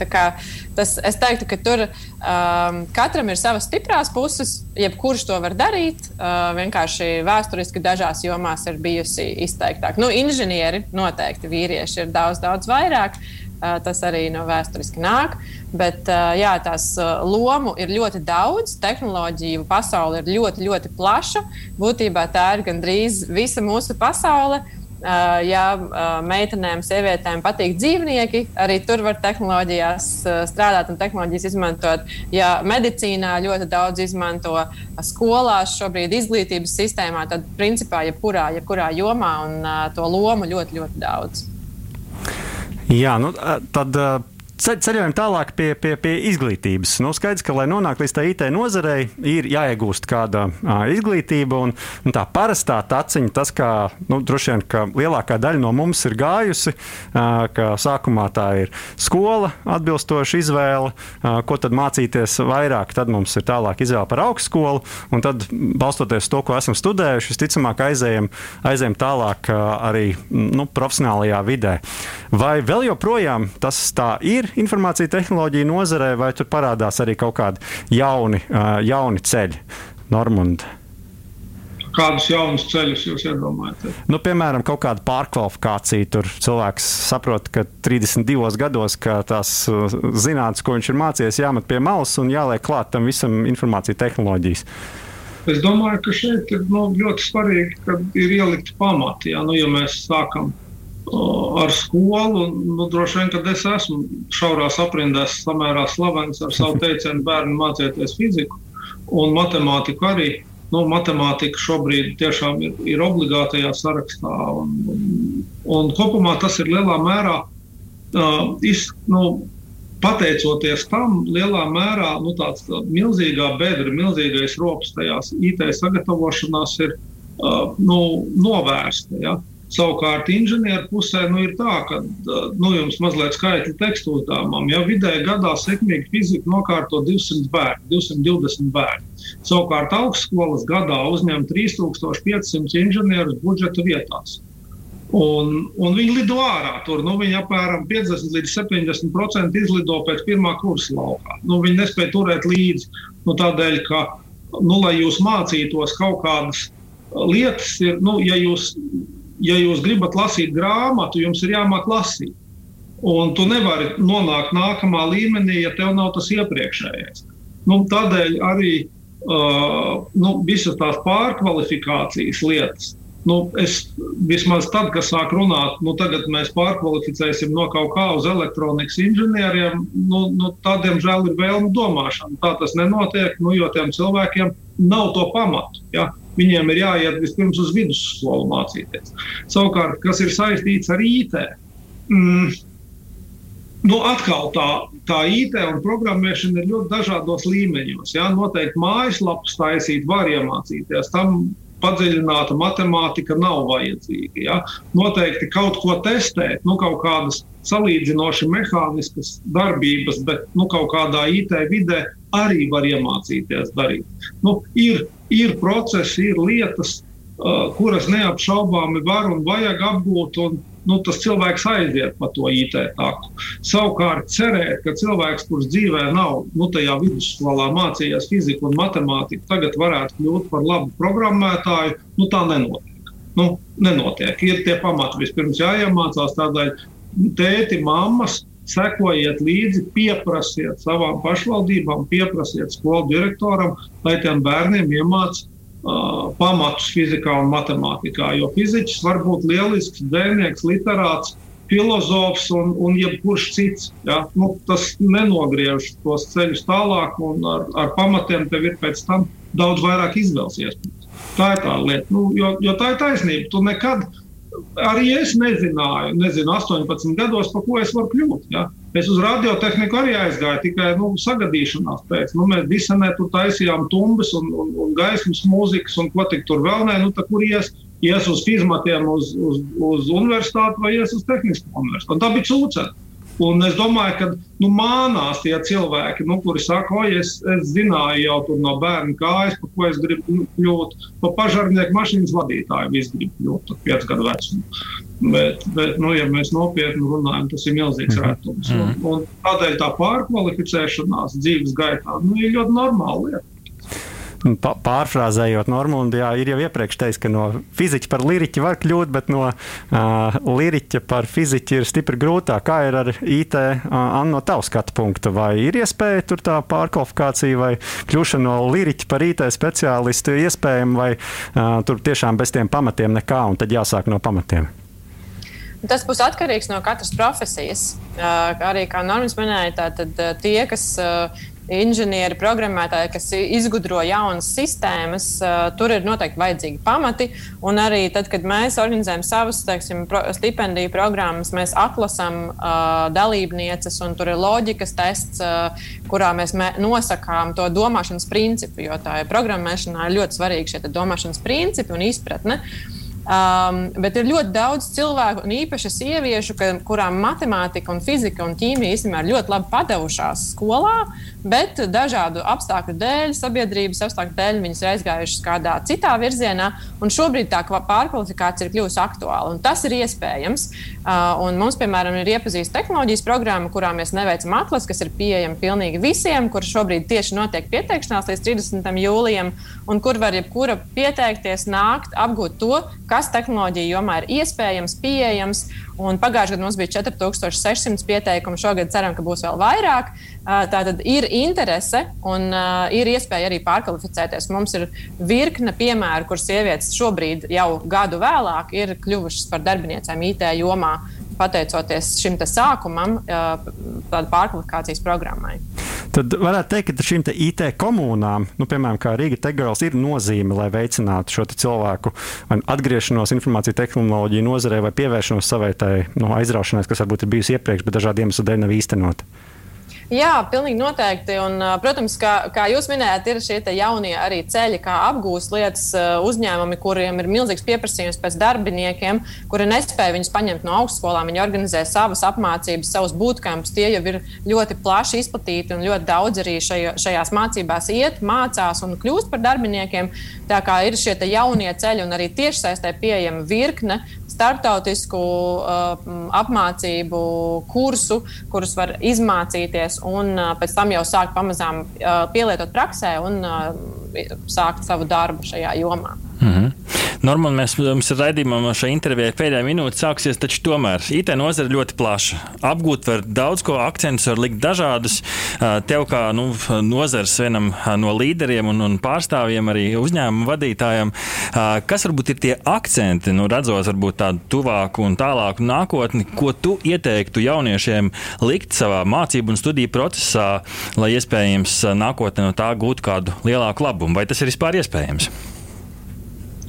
Tas, es teiktu, ka tur um, katram ir savas stiprās puses, jebkurš to var darīt. Uh, vienkārši vēsturiski dažās jomās ir bijusi izteiktāk. Nu, inženieri noteikti vīrieši ir daudz, daudz vairāk. Uh, tas arī no vēsturiski nāk. Bet uh, jā, tās uh, lomu ir ļoti daudz. Tehnoloģiju pasaule ir ļoti, ļoti plaša. Būtībā tā ir gandrīz visa mūsu pasaule. Ja meitenēm, sievietēm patīk dzīvnieki, arī tur var tehnoloģijās strādāt un tehnoloģijas izmantot. Ja medicīnā ļoti daudz izmanto skolās, šobrīd izglītības sistēmā, tad principā jebkurā, jebkurā jomā un to lomu ļoti, ļoti daudz. Jā, nu, tad Ceļojam tālāk pie, pie, pie izglītības. Nu, skaidrs, ka, lai nonāktu līdz tā IT nozarei, ir jāiegūst kāda uh, izglītība. Un, un tā parastā taciņa, tas, kā nu, droši vien lielākā daļa no mums ir gājusi, uh, ka sākumā tā ir skola, atbilstoša izvēle, uh, ko tad mācīties vairāk. Tad mums ir tālāk izvēle par augstskolu, un tad, balstoties to, ko esam studējuši, visticamāk aizējam, aizējam tālāk uh, arī nu, profesionālajā vidē. Vai vēl joprojām tas tā ir? Informācija tehnoloģija nozarē, vai tur parādās arī kaut kādi jauni, jauni ceļi? Normund. Kādus jaunus ceļus jūs iedomājaties? Nu, piemēram, kaut kāda pārkvalifikācija. Tur cilvēks saprot, ka 32 gados tās zinātnes, ko viņš ir mācījies, jāmet pie malas un jāliek klāt tam visam informācija tehnoloģijas. Es domāju, ka šeit ir nu, ļoti svarīgi, ka ir ielikti pamati. Ja, nu, ja mēs sākam ar skolu. Nu, droši vien, kad es esmu šaurās aprindās samērā slavens ar savu teicienu, bērni mācieties fiziku un matemātiku arī. Nu, matemātika šobrīd tiešām ir, ir obligātajā sarakstā. Un, un, un kopumā tas ir lielā mērā uh, iz, nu, pateicoties tam, lielā mērā nu, tāds tā milzīgā bedra, milzīgais rops tajās IT sagatavošanās ir uh, nu, novērsta. Ja? Savukārt, inženieru pusē nu, ir tā, ka nu, jums mazliet skaitļi tekstu uzdevumam. Ja vidēji gadā sekmīgi fizika nokārto 200 bērnu, 220 bērnu. Savukārt, augstskolas gadā uzņem 3500 inženierus budžeta vietās. Un, un viņi lido ārā. Tur nu, viņi apmēram 50 līdz 70% izlido pēc pirmā kursa laukā. Nu, viņi nespēja turēt līdzi. Nu, tādēļ, ka, nu, lai jūs mācītos kaut kādas lietas, ir, nu, ja jūs ja jūs gribat lasīt grāmatu, jums ir jāmāk lasīt. Un tu nevari nonākt nākamā līmenī, ja tev nav tas iepriekšējais. Nu, tādēļ arī uh, nu, visas tās pārkvalifikācijas lietas. Nu, es vismaz tad, kad sāku runāt, nu, tagad mēs pārkvalificēsim no kaut kā uz elektronikas inženieriem. Nu, nu, tādiem žēl ir vēlme domāšana. Tā tas nenotiek, nu, jo tiem cilvēkiem nav to pamatu. Ja? Viņiem ir jāiet vispirms uz vidusskolu mācīties. Savukārt, kas ir saistīts ar IT, mm, nu, atkal tā, tā IT un programmēšana ir ļoti dažādos līmeņos. Ja? Noteikti mājaslapas taisīt var iemācīties. Tam padziļināta matemātika nav vajadzīga. Ja? Noteikti kaut ko testēt, nu, kaut kādas salīdzinoši mehāniskas darbības, bet nu, kaut kādā IT vidē arī var iemācīties darīt. Nu, ir, ir procesi, ir lietas, uh, kuras neapšaubāmi var un vajag apgūt. Un, nu, tas cilvēks aiziet pa to IT taku. Savukārt, cerēt, ka cilvēks, kurš dzīvē nav nu, tajā vidusskolā mācījies fiziku un matemātiku, tagad varētu kļūt par labu programmētāju, nu, tā nenotiek. Nu, nenotiek. Ir tie pamati vispirms jāiemācās tādai tēti, mammas. Sekojiet līdzi, pieprasiet savām pašvaldībām, pieprasiet skolu direktoram, lai tiem bērniem iemācītu uh, pamatus fizikā un matemātikā. Jo fiziķis var būt lielisks dzēnieks, literāts, filozofs un, un jebkurš cits. Ja? Nu, tas nenogriež tos ceļus tālāk, un ar, ar pamatiem tev ir pēc tam daudz vairāk izvēles iespējas. Tā ir tā lieta. Nu, jo, jo tā ir taisnība. Tu nekad arī es nezināju, nezinu, 18 gados, pa ko es varu kļūt. Ja? Es uz radiotehniku arī aizgāju tikai nu, sagadīšanās pēc. Nu, mēs disenē tur taisījām tumbas un, un, un gaismas mūzikas un ko tik tur vēl nē. Nu, kur ies, ies uz fizmatiem uz, uz, uz universitāti vai ies uz tehnisko universitāti. Un tā bija cūcena. Un es domāju, ka nu, mānās tie cilvēki, nu, kuri saka, oi, es, es zināju jau no bērna kājas, par ko es gribu kļūt. Par pašarnieku mašīnas vadītāju es gribu kļūt ar 5 gadu vecumu. Bet, bet nu, ja mēs nopietni runājam, tas ir milzīgs mm -hmm. rētums. Un, mhm. un tādēļ tā pārkvalificēšanās dzīves gaitā nu, ir ļoti normāla lieta pārfrāzējot Normūnu, jā, ir jau iepriekš teicis, ka no fiziķa par liriķi var kļūt, bet no uh, liriķa par fiziķi ir stipri grūtāk. Kā ir ar IT, uh, no tavs skatu punkta? Vai ir iespēja tur tā pārkvalifikācija vai kļūšana no liriķa par IT speciālistu iespējama, vai uh, tur tiešām bez tiem pamatiem nekā, un tad jāsāk no pamatiem? Tas būs atkarīgs no katras profesijas. Arī kā Normāns minēja, tad tie, kas inženieri, programmētāji, kas izgudro jaunas sistēmas, tur ir noteikti vajadzīgi pamati. Un arī tad, kad mēs organizējam savas teiksim, pro, stipendiju programmas, mēs atlasām uh, dalībnieces, un tur ir loģikas tests, uh, kurā mēs mē, nosakām to domāšanas principu, jo tā ir programmēšanā ļoti svarīgi šie domāšanas principi un izpratne. Uh, Um, bet ir ļoti daudz cilvēku, un īpaši sieviešu, ka, kurām matemātika, un fizika un ķīmija īstenībā ir ļoti labi padevušās skolā, bet dažādu apstākļu dēļ, sabiedrības apstākļu dēļ, viņas ir aizgājušas kādā citā virzienā. Šobrīd tā pārkvalifikācija ir kļuvusi aktuāla, un tas ir iespējams. Uh, mums, piemēram, ir iepazīstināta tehnoloģijas programma, kurā mēs neveicam atlases, kas ir pieejama pilnīgi visiem, kur šobrīd tieši notiek pieteikšanās līdz 30. jūlijam, un kur var jebkura pieteikties, nākt, apgūt to, kas tehnoloģija jomā ir iespējams, pieejams. Pagājušajā gadā mums bija 4600 pieteikumu, šogad ceram, ka būs vēl vairāk. Tātad ir interese un ir iespēja arī pārkvalificēties. Mums ir virkne piemēru, kur sievietes šobrīd, jau gadu vēlāk, ir kļuvušas par darbiniecēm IT jomā pateicoties šim sākumam, tāda pārkvalifikācijas programmai. Tad varētu teikt, ka šīm IT komunām, nu, piemēram, Rīga Tegals, ir nozīme, lai veicinātu šo cilvēku atgriešanos informāciju tehnoloģiju nozarē vai pievēršanos savai tai, nu, aizraušanai, kas varbūt ir bijusi iepriekš, bet dažādu iemeslu dēļ nav īstenota. Jā, pilnīgi noteikti. Un, protams, kā, kā jūs minējāt, ir šie jaunie arī ceļi, kā apgūst lietas uzņēmumi, kuriem ir milzīgs pieprasījums pēc darbiniekiem, kuri nespēja viņus paņemt no augstskolām. Viņi organizē savas apmācības, savus bootcamps. Tie jau ir ļoti plaši izplatīti un ļoti daudz arī šajo, šajās mācībās iet, mācās un kļūst par darbiniekiem. Tā kā ir šie jaunie ceļi un arī tiešsaistē pieejama virkne startautisku uh, apmācību kursu, kurus var izmācīties un pēc tam jau sākt pamazām pielietot praksē un sākt savu darbu šajā jomā. Mm -hmm. Normāli mēs, mums ir raidījumā šai intervijai pēdējā minūte sāksies, taču tomēr IT nozara ļoti plaša. Apgūt var daudz ko, akcentus var likt dažādus. Tev kā nu, nozars vienam no līderiem un, un pārstāvjiem, arī uzņēmumu vadītājiem, kas varbūt ir tie akcenti, nu, redzot varbūt tādu tuvāku un tālāku nākotni, ko tu ieteiktu jauniešiem likt savā mācību un studiju procesā, lai iespējams nākotnē no tā gūtu kādu lielāku labumu? Vai tas ir vispār iespējams?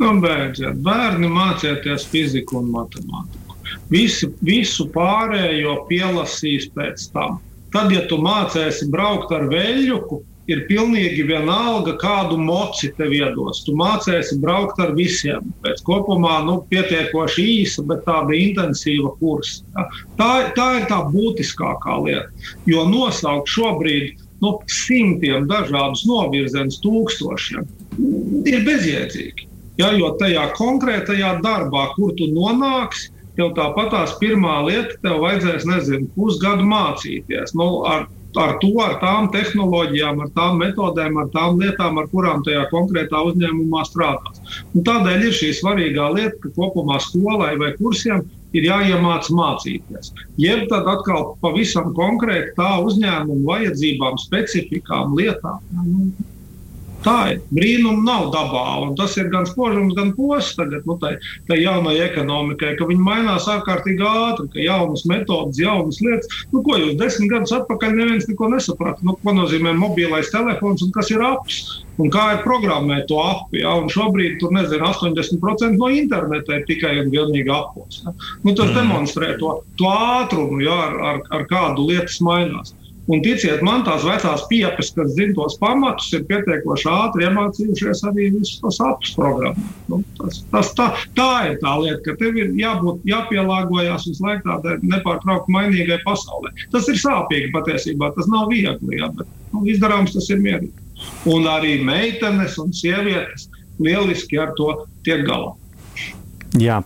Nu, beidziet, bērni mācieties fiziku un matemātiku. Visi, visu pārējo pielasīs pēc tam. Tad, ja tu mācēsi braukt ar veļuku, ir pilnīgi vienalga, kādu moci tev iedos. Tu mācēsi braukt ar visiem. Pēc kopumā nu, pietiekoši īsa, bet tāda intensīva kursa. Tā, tā ir tā būtiskākā lieta. Jo nosaukt šobrīd nu, simtiem dažādus novirzienus, tūkstošiem, ir bezjēdzīgi. Ja, jo tajā konkrētajā darbā, kur tu nonāksi, tev tāpatās pirmā lieta, tev vajadzēs, nezinu, pusgadu mācīties. Nu, ar, ar to, ar tām tehnoloģijām, ar tām metodēm, ar tām lietām, ar kurām tajā konkrētā uzņēmumā strādās. Un tādēļ ir šī svarīgā lieta, ka kopumā skolai vai kursiem ir jāiemācās mācīties. Jeb tad atkal pavisam konkrēti tā uzņēmuma vajadzībām, specifikām, lietām. Tā ir. Brīnuma nav dabā, tas ir gan spožums, gan posts tagad, nu, tai, tai jaunai ekonomikai, ka viņi mainās ārkārtīgi ātri, ka jaunas metodas, jaunas lietas. Nu, ko jūs desmit gadus atpakaļ neviens neko nesaprata? Nu, ko nozīmē mobilais telefons un kas ir apps? Un kā ir programmēt to apu? Ja? Un šobrīd tur nezinu, 80% no interneta ir tikai un vienīgi apos. Ja? Nu, tas mm. demonstrē to, to ātrumu, ja? ar, ar, ar kādu lietas mainās. Un ticiet man, tās vecās piepes, kas zina tos pamatus, ir pietiekoši ātri iemācījušies arī visus tos apus programmu. Nu, tas, tas, tā, tā ir tā lieta, ka tev ir jābūt, jāpielāgojas visu laiku tādai nepārtraukti mainīgai pasaulē. Tas ir sāpīgi patiesībā, tas nav viegli, jā, bet nu, izdarāms tas ir mierīgi. Un arī meitenes un sievietes lieliski ar to tiek galā. Jā,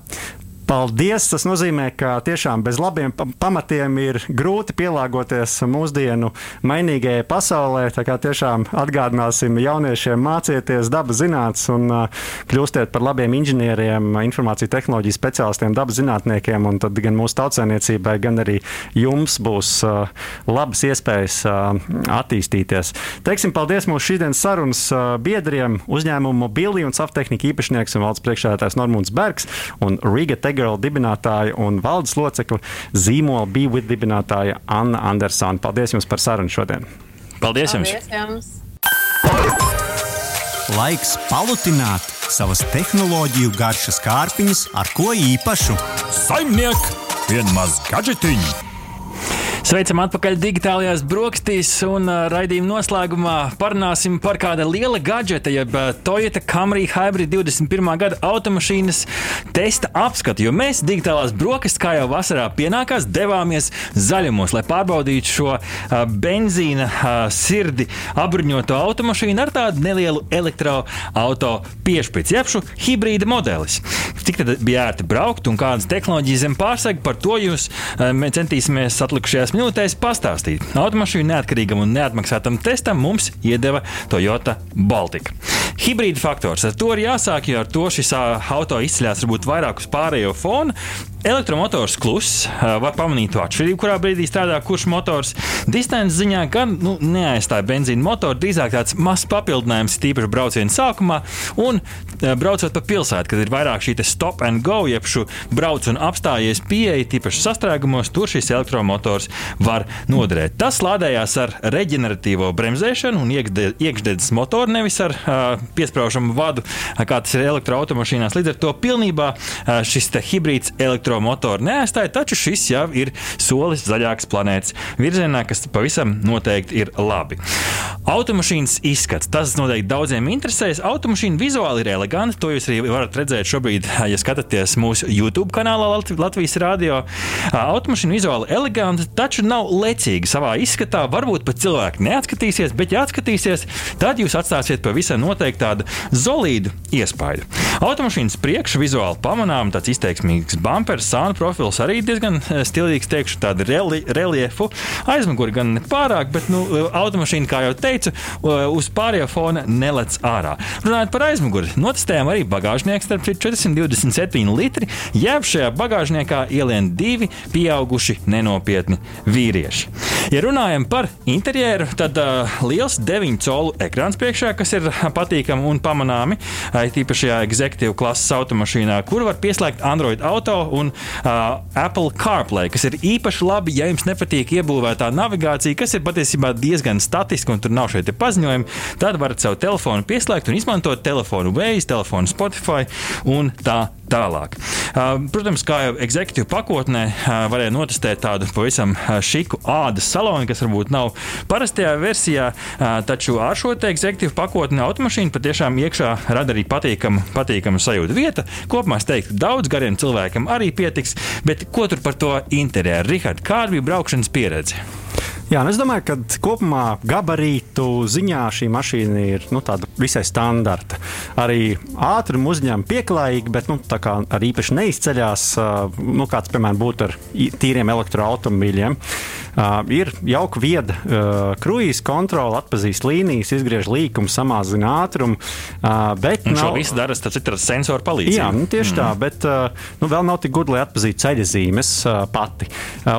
Paldies! Tas nozīmē, ka tiešām bez labiem pamatiem ir grūti pielāgoties mūsdienu mainīgajai pasaulē. Tā kā tiešām atgādināsim jauniešiem mācieties dabas zinātnes un uh, kļūstiet par labiem inženieriem, informāciju tehnoloģiju speciālistiem, dabas zinātniekiem. Tad gan mūsu tautsēmniecībai, gan arī jums būs uh, labas iespējas uh, attīstīties. Teiksim paldies mūsu šīsdienas sarunas biedriem, uzņēmumu Mobili un Saftehnika īpašnieks un valsts priekšsēdētājs Normūns Bergs un Riga Tech Federal dibinātāja un valdes locekļa zīmola BeWith dibinātāja Anna Andersona. Paldies jums par sarunu šodien! Paldies jums! Paldies jums. Laiks palutināt savas tehnoloģiju garšas kārpiņas ar ko īpašu. Saimniek, vienmaz gadžetiņu! Sveicam atpakaļ digitālajās brokastīs, un uh, raidījuma noslēgumā parunāsim par kāda liela gadžeta, jeb uh, Toyota Camry Hybrid 21. gada automašīnas testa apskatu. Jo mēs digitālās brokastis, kā jau vasarā pienākās, devāmies zaļumos, lai pārbaudītu šo uh, benzīna sirdi apbruņoto automašīnu ar tādu nelielu elektroautorātu piešķirtu, jeb šo hibrīda modelis. Cik tad bija ērti braukt un kādas tehnoloģijas zem pārsega, par to jūs uh, centīsimies atlikušajās minūtēs pastāstīt. Automašīnu neatkarīgam un neatmaksātam testam mums iedeva Toyota Baltica. Hibrīda faktors ar to ir jāsāk, jo ar to šis auto izceļas varbūt vairāk uz pārējo fonu. Elektromotors kluss, var pamanīt to atšķirību, kurā brīdī strādā kurš motors. Distances ziņā gan nu, neaizstāja benzīna motoru, drīzāk tāds mazs papildinājums, tīpaši brauciena sākumā. Un braucot pa pilsētu, kad ir vairāk šī stop and go, jeb šo brauc un apstājies pieeja, tīpaši sastrēgumos, tur šis elektromotors var noderēt. Tas lādējās ar reģeneratīvo bremzēšanu un iekšdedzes motoru, nevis ar uh, piesprāžamu vadu, kā tas ir elektroautomašīnās. Līdz ar to pilnībā uh, šis hibrīds elektromotoru elektromotoru neaizstāja, taču šis jau ir solis zaļākas planētas virzienā, kas pavisam noteikti ir labi. Automašīnas izskats. Tas noteikti daudziem interesēs. Automašīna vizuāli ir eleganta. To jūs arī varat redzēt šobrīd, ja skatāties mūsu YouTube kanālā Latvijas Rādio. Automašīna vizuāli eleganta, taču nav lecīga savā izskatā. Varbūt pat cilvēki neatskatīsies, bet ja atskatīsies, tad jūs atstāsiet pavisam noteikti tādu solīdu iespaidu. Automašīnas priekšā vizuāli pamanām tāds izteiksmīgs bumpers sānu profils arī diezgan eh, stilīgs, teikšu, tādu reli, reliefu. Aizmuguri gan ne pārāk, bet nu, automašīna, kā jau teicu, uz pārējo fona nelec ārā. Runājot par aizmuguri, notestējām arī bagāžnieku starp 427 litri, jeb šajā bagāžniekā ielien divi pieauguši nenopietni vīrieši. Ja runājam par interjeru, tad uh, liels 9 colu ekrāns priekšā, kas ir patīkami un pamanāmi, tīpaši executive klases automašīnā, kur var pieslēgt Android auto un uh, Apple CarPlay, kas ir īpaši labi, ja jums nepatīk iebūvētā navigācija, kas ir patiesībā diezgan statiska un tur nav šeit paziņojumi. Tad varat savu telefonu pieslēgt un izmantot telefonu Waze, telefonu Spotify un tā tālāk. Protams, kā jau executive pakotnē, varēja notestēt tādu pavisam šiku ādas salonu, kas varbūt nav parastajā versijā, taču ar šo executive pakotni automašīna patiešām iekšā rada arī patīkamu, patīkamu sajūtu. Vieta kopumā, es teiktu, daudz gariem cilvēkiem arī pietiks, bet ko tur par to interjeru? Rihard, kāda bija braukšanas pieredze? Jā, nu es domāju, ka kopumā gabarītu ziņā šī mašīna ir nu, visai standarta. Arī ātrumu uzņem pieklājīgi, bet nu, arī īpaši neizceļās, nu, kāds, piemēram, būtu ar tīriem elektroautobīļiem. Ir jauka vieda kruīzes kontrole, atpazīst līnijas, izgriež līkumu, samazina ātrumu. Bet un nav... šo visu dara ir sensoru palīdzību. Jā, nu, tieši mm. tā, bet nu, vēl nav tik gudri, lai atpazītu ceļazīmes uh, pati.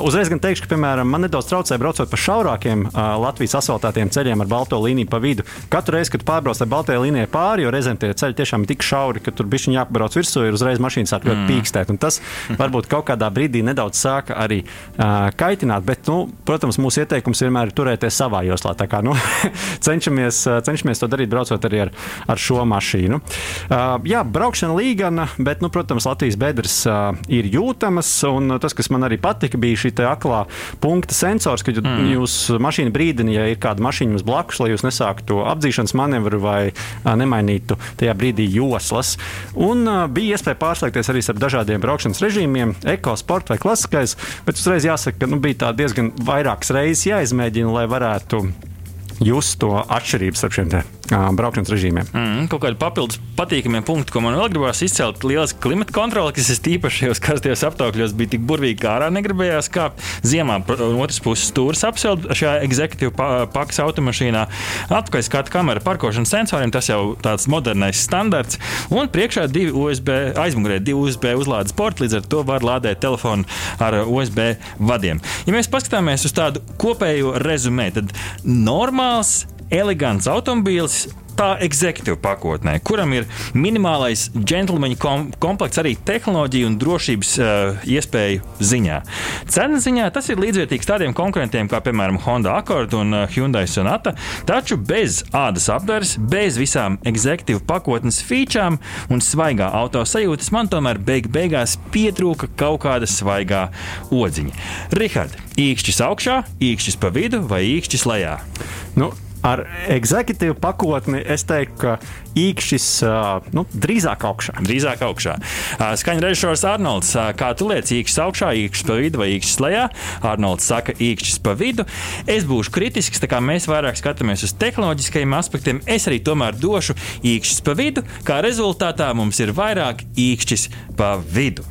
Uzreiz gan teikšu, ka, piemēram, man nedaudz traucē braucot pa šaurākiem uh, Latvijas asfaltētiem ceļiem ar balto līniju pa vidu. Katru reizi, kad pārbrauc ar baltajai līnijai pāri, jo reizēm tie ceļi tiešām ir tik šauri, ka tur bišķiņā jāpabrauc virsū, ir uzreiz mašīnas sāk ļoti mm. pīkstēt. Un tas varbūt kaut kādā brīdī nedaudz sāka arī uh, kaitināt. Bet, nu, protams, mūsu ieteikums vienmēr ir turēties savā joslā. Kā, nu, cenšamies, cenšamies to darīt, braucot arī ar, ar šo mašīnu. Uh, jā, braukšana līgana, bet, nu, protams, Latvijas bedres uh, ir jūtamas. Tas, kas man arī patika, bija šī aklā punkta sensors, ka, mm. Mm. Jūs mašīna brīdina, ja ir kāda mašīna jums blakus, lai jūs nesāktu apdzīšanas manevru vai uh, nemainītu tajā brīdī joslas. Un uh, bija iespēja pārslēgties arī ar dažādiem braukšanas režīmiem, eko, sporta vai klasiskais, bet uzreiz jāsaka, ka nu, bija diezgan vairākas reizes jāizmēģina, lai varētu just to atšķirības starp šiem braukšanas režīmiem. Mm, kaut kādi papildus patīkamie punkti, ko man vēl gribās izcelt. Lielas klimata kontrole, kas es tīpaši šajos karstajos apstākļos bija tik burvīgi, kā ārā negribējās kāpt. Ziemā no otras puses stūris apseld šajā executīvā pakas automašīnā. Atpakaļ skatu kamera parkošanas sensoriem, tas jau tāds modernais standarts. Un priekšā divi USB, aizmugurē divi USB uzlādes porti, līdz ar to var lādēt telefonu ar USB vadiem. Ja mēs paskatāmies uz tādu kopējo rezumē, tad normāls elegants automobīls. Tā executīva pakotnē, kuram ir minimālais džentlmeņa kom komplekts arī tehnoloģiju un drošības uh, iespēju ziņā. Cenu ziņā tas ir līdzvērtīgs tādiem konkurentiem kā, piemēram, Honda Accord un uh, Hyundai Sonata, taču bez ādas apdares, bez visām executīva pakotnes featurām un svaigā auto sajūtas man tomēr beig beigās pietrūka kaut kāda svaigā odziņa. Rihard, īkšķis augšā, īkšķis pa vidu vai īkšķis lejā? Nu, Ar executīvu pakotni es teiktu, ka īkšķis nu, drīzāk augšā. Drīzāk augšā. Skaņa režisors Arnolds, kā tu liec, īkšķis augšā, īkšķis pa vidu vai īkšķis lejā? Arnolds saka, īkšķis pa vidu. Es būšu kritisks, tā kā mēs vairāk skatāmies uz tehnoloģiskajiem aspektiem. Es arī tomēr došu īkšķis pa vidu, kā rezultātā mums ir vairāk īkšķis pa vidu.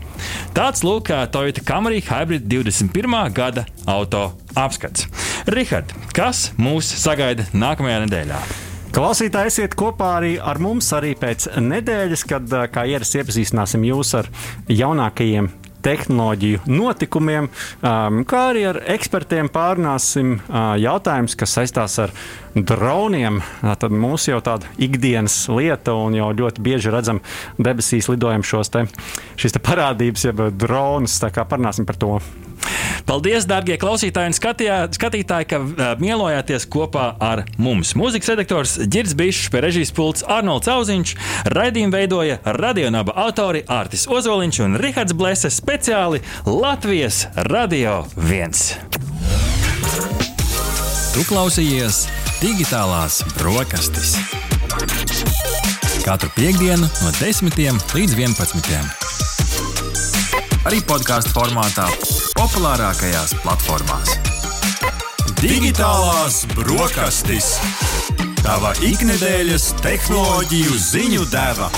Tāds lūk, Toyota Camry Hybrid 21. gada auto apskats. Rihard, kas mūs sagaida nākamajā nedēļā? Klausītāji, esiet kopā arī ar mums arī pēc nedēļas, kad, kā ierasts, iepazīstināsim jūs ar jaunākajiem tehnoloģiju notikumiem, um, kā arī ar ekspertiem pārunāsim uh, jautājumus, kas saistās ar droniem. Tad mūsu jau tāda ikdienas lieta, un jau ļoti bieži redzam debesīs lidojam šos te, te parādības, jeb dronus. Tā kā parunāsim par to. Paldies, darbie klausītāji un skatījā, skatītāji, ka uh, mielojāties kopā ar mums. Mūzikas redaktors Girds Bišs, pie režijas pults Arnolds Auziņš, raidījumu veidoja radionāba autori Ārtis Ozoliņš un Rihards Blese speciāli Latvijas Radio 1. Tu klausījies digitālās brokastis. Katru piekdienu no 10 līdz 11. Arī podkāstu formātā populārākajās platformās. Digitālās brokastis. Tava ikdienas tehnoloģiju ziņu deva.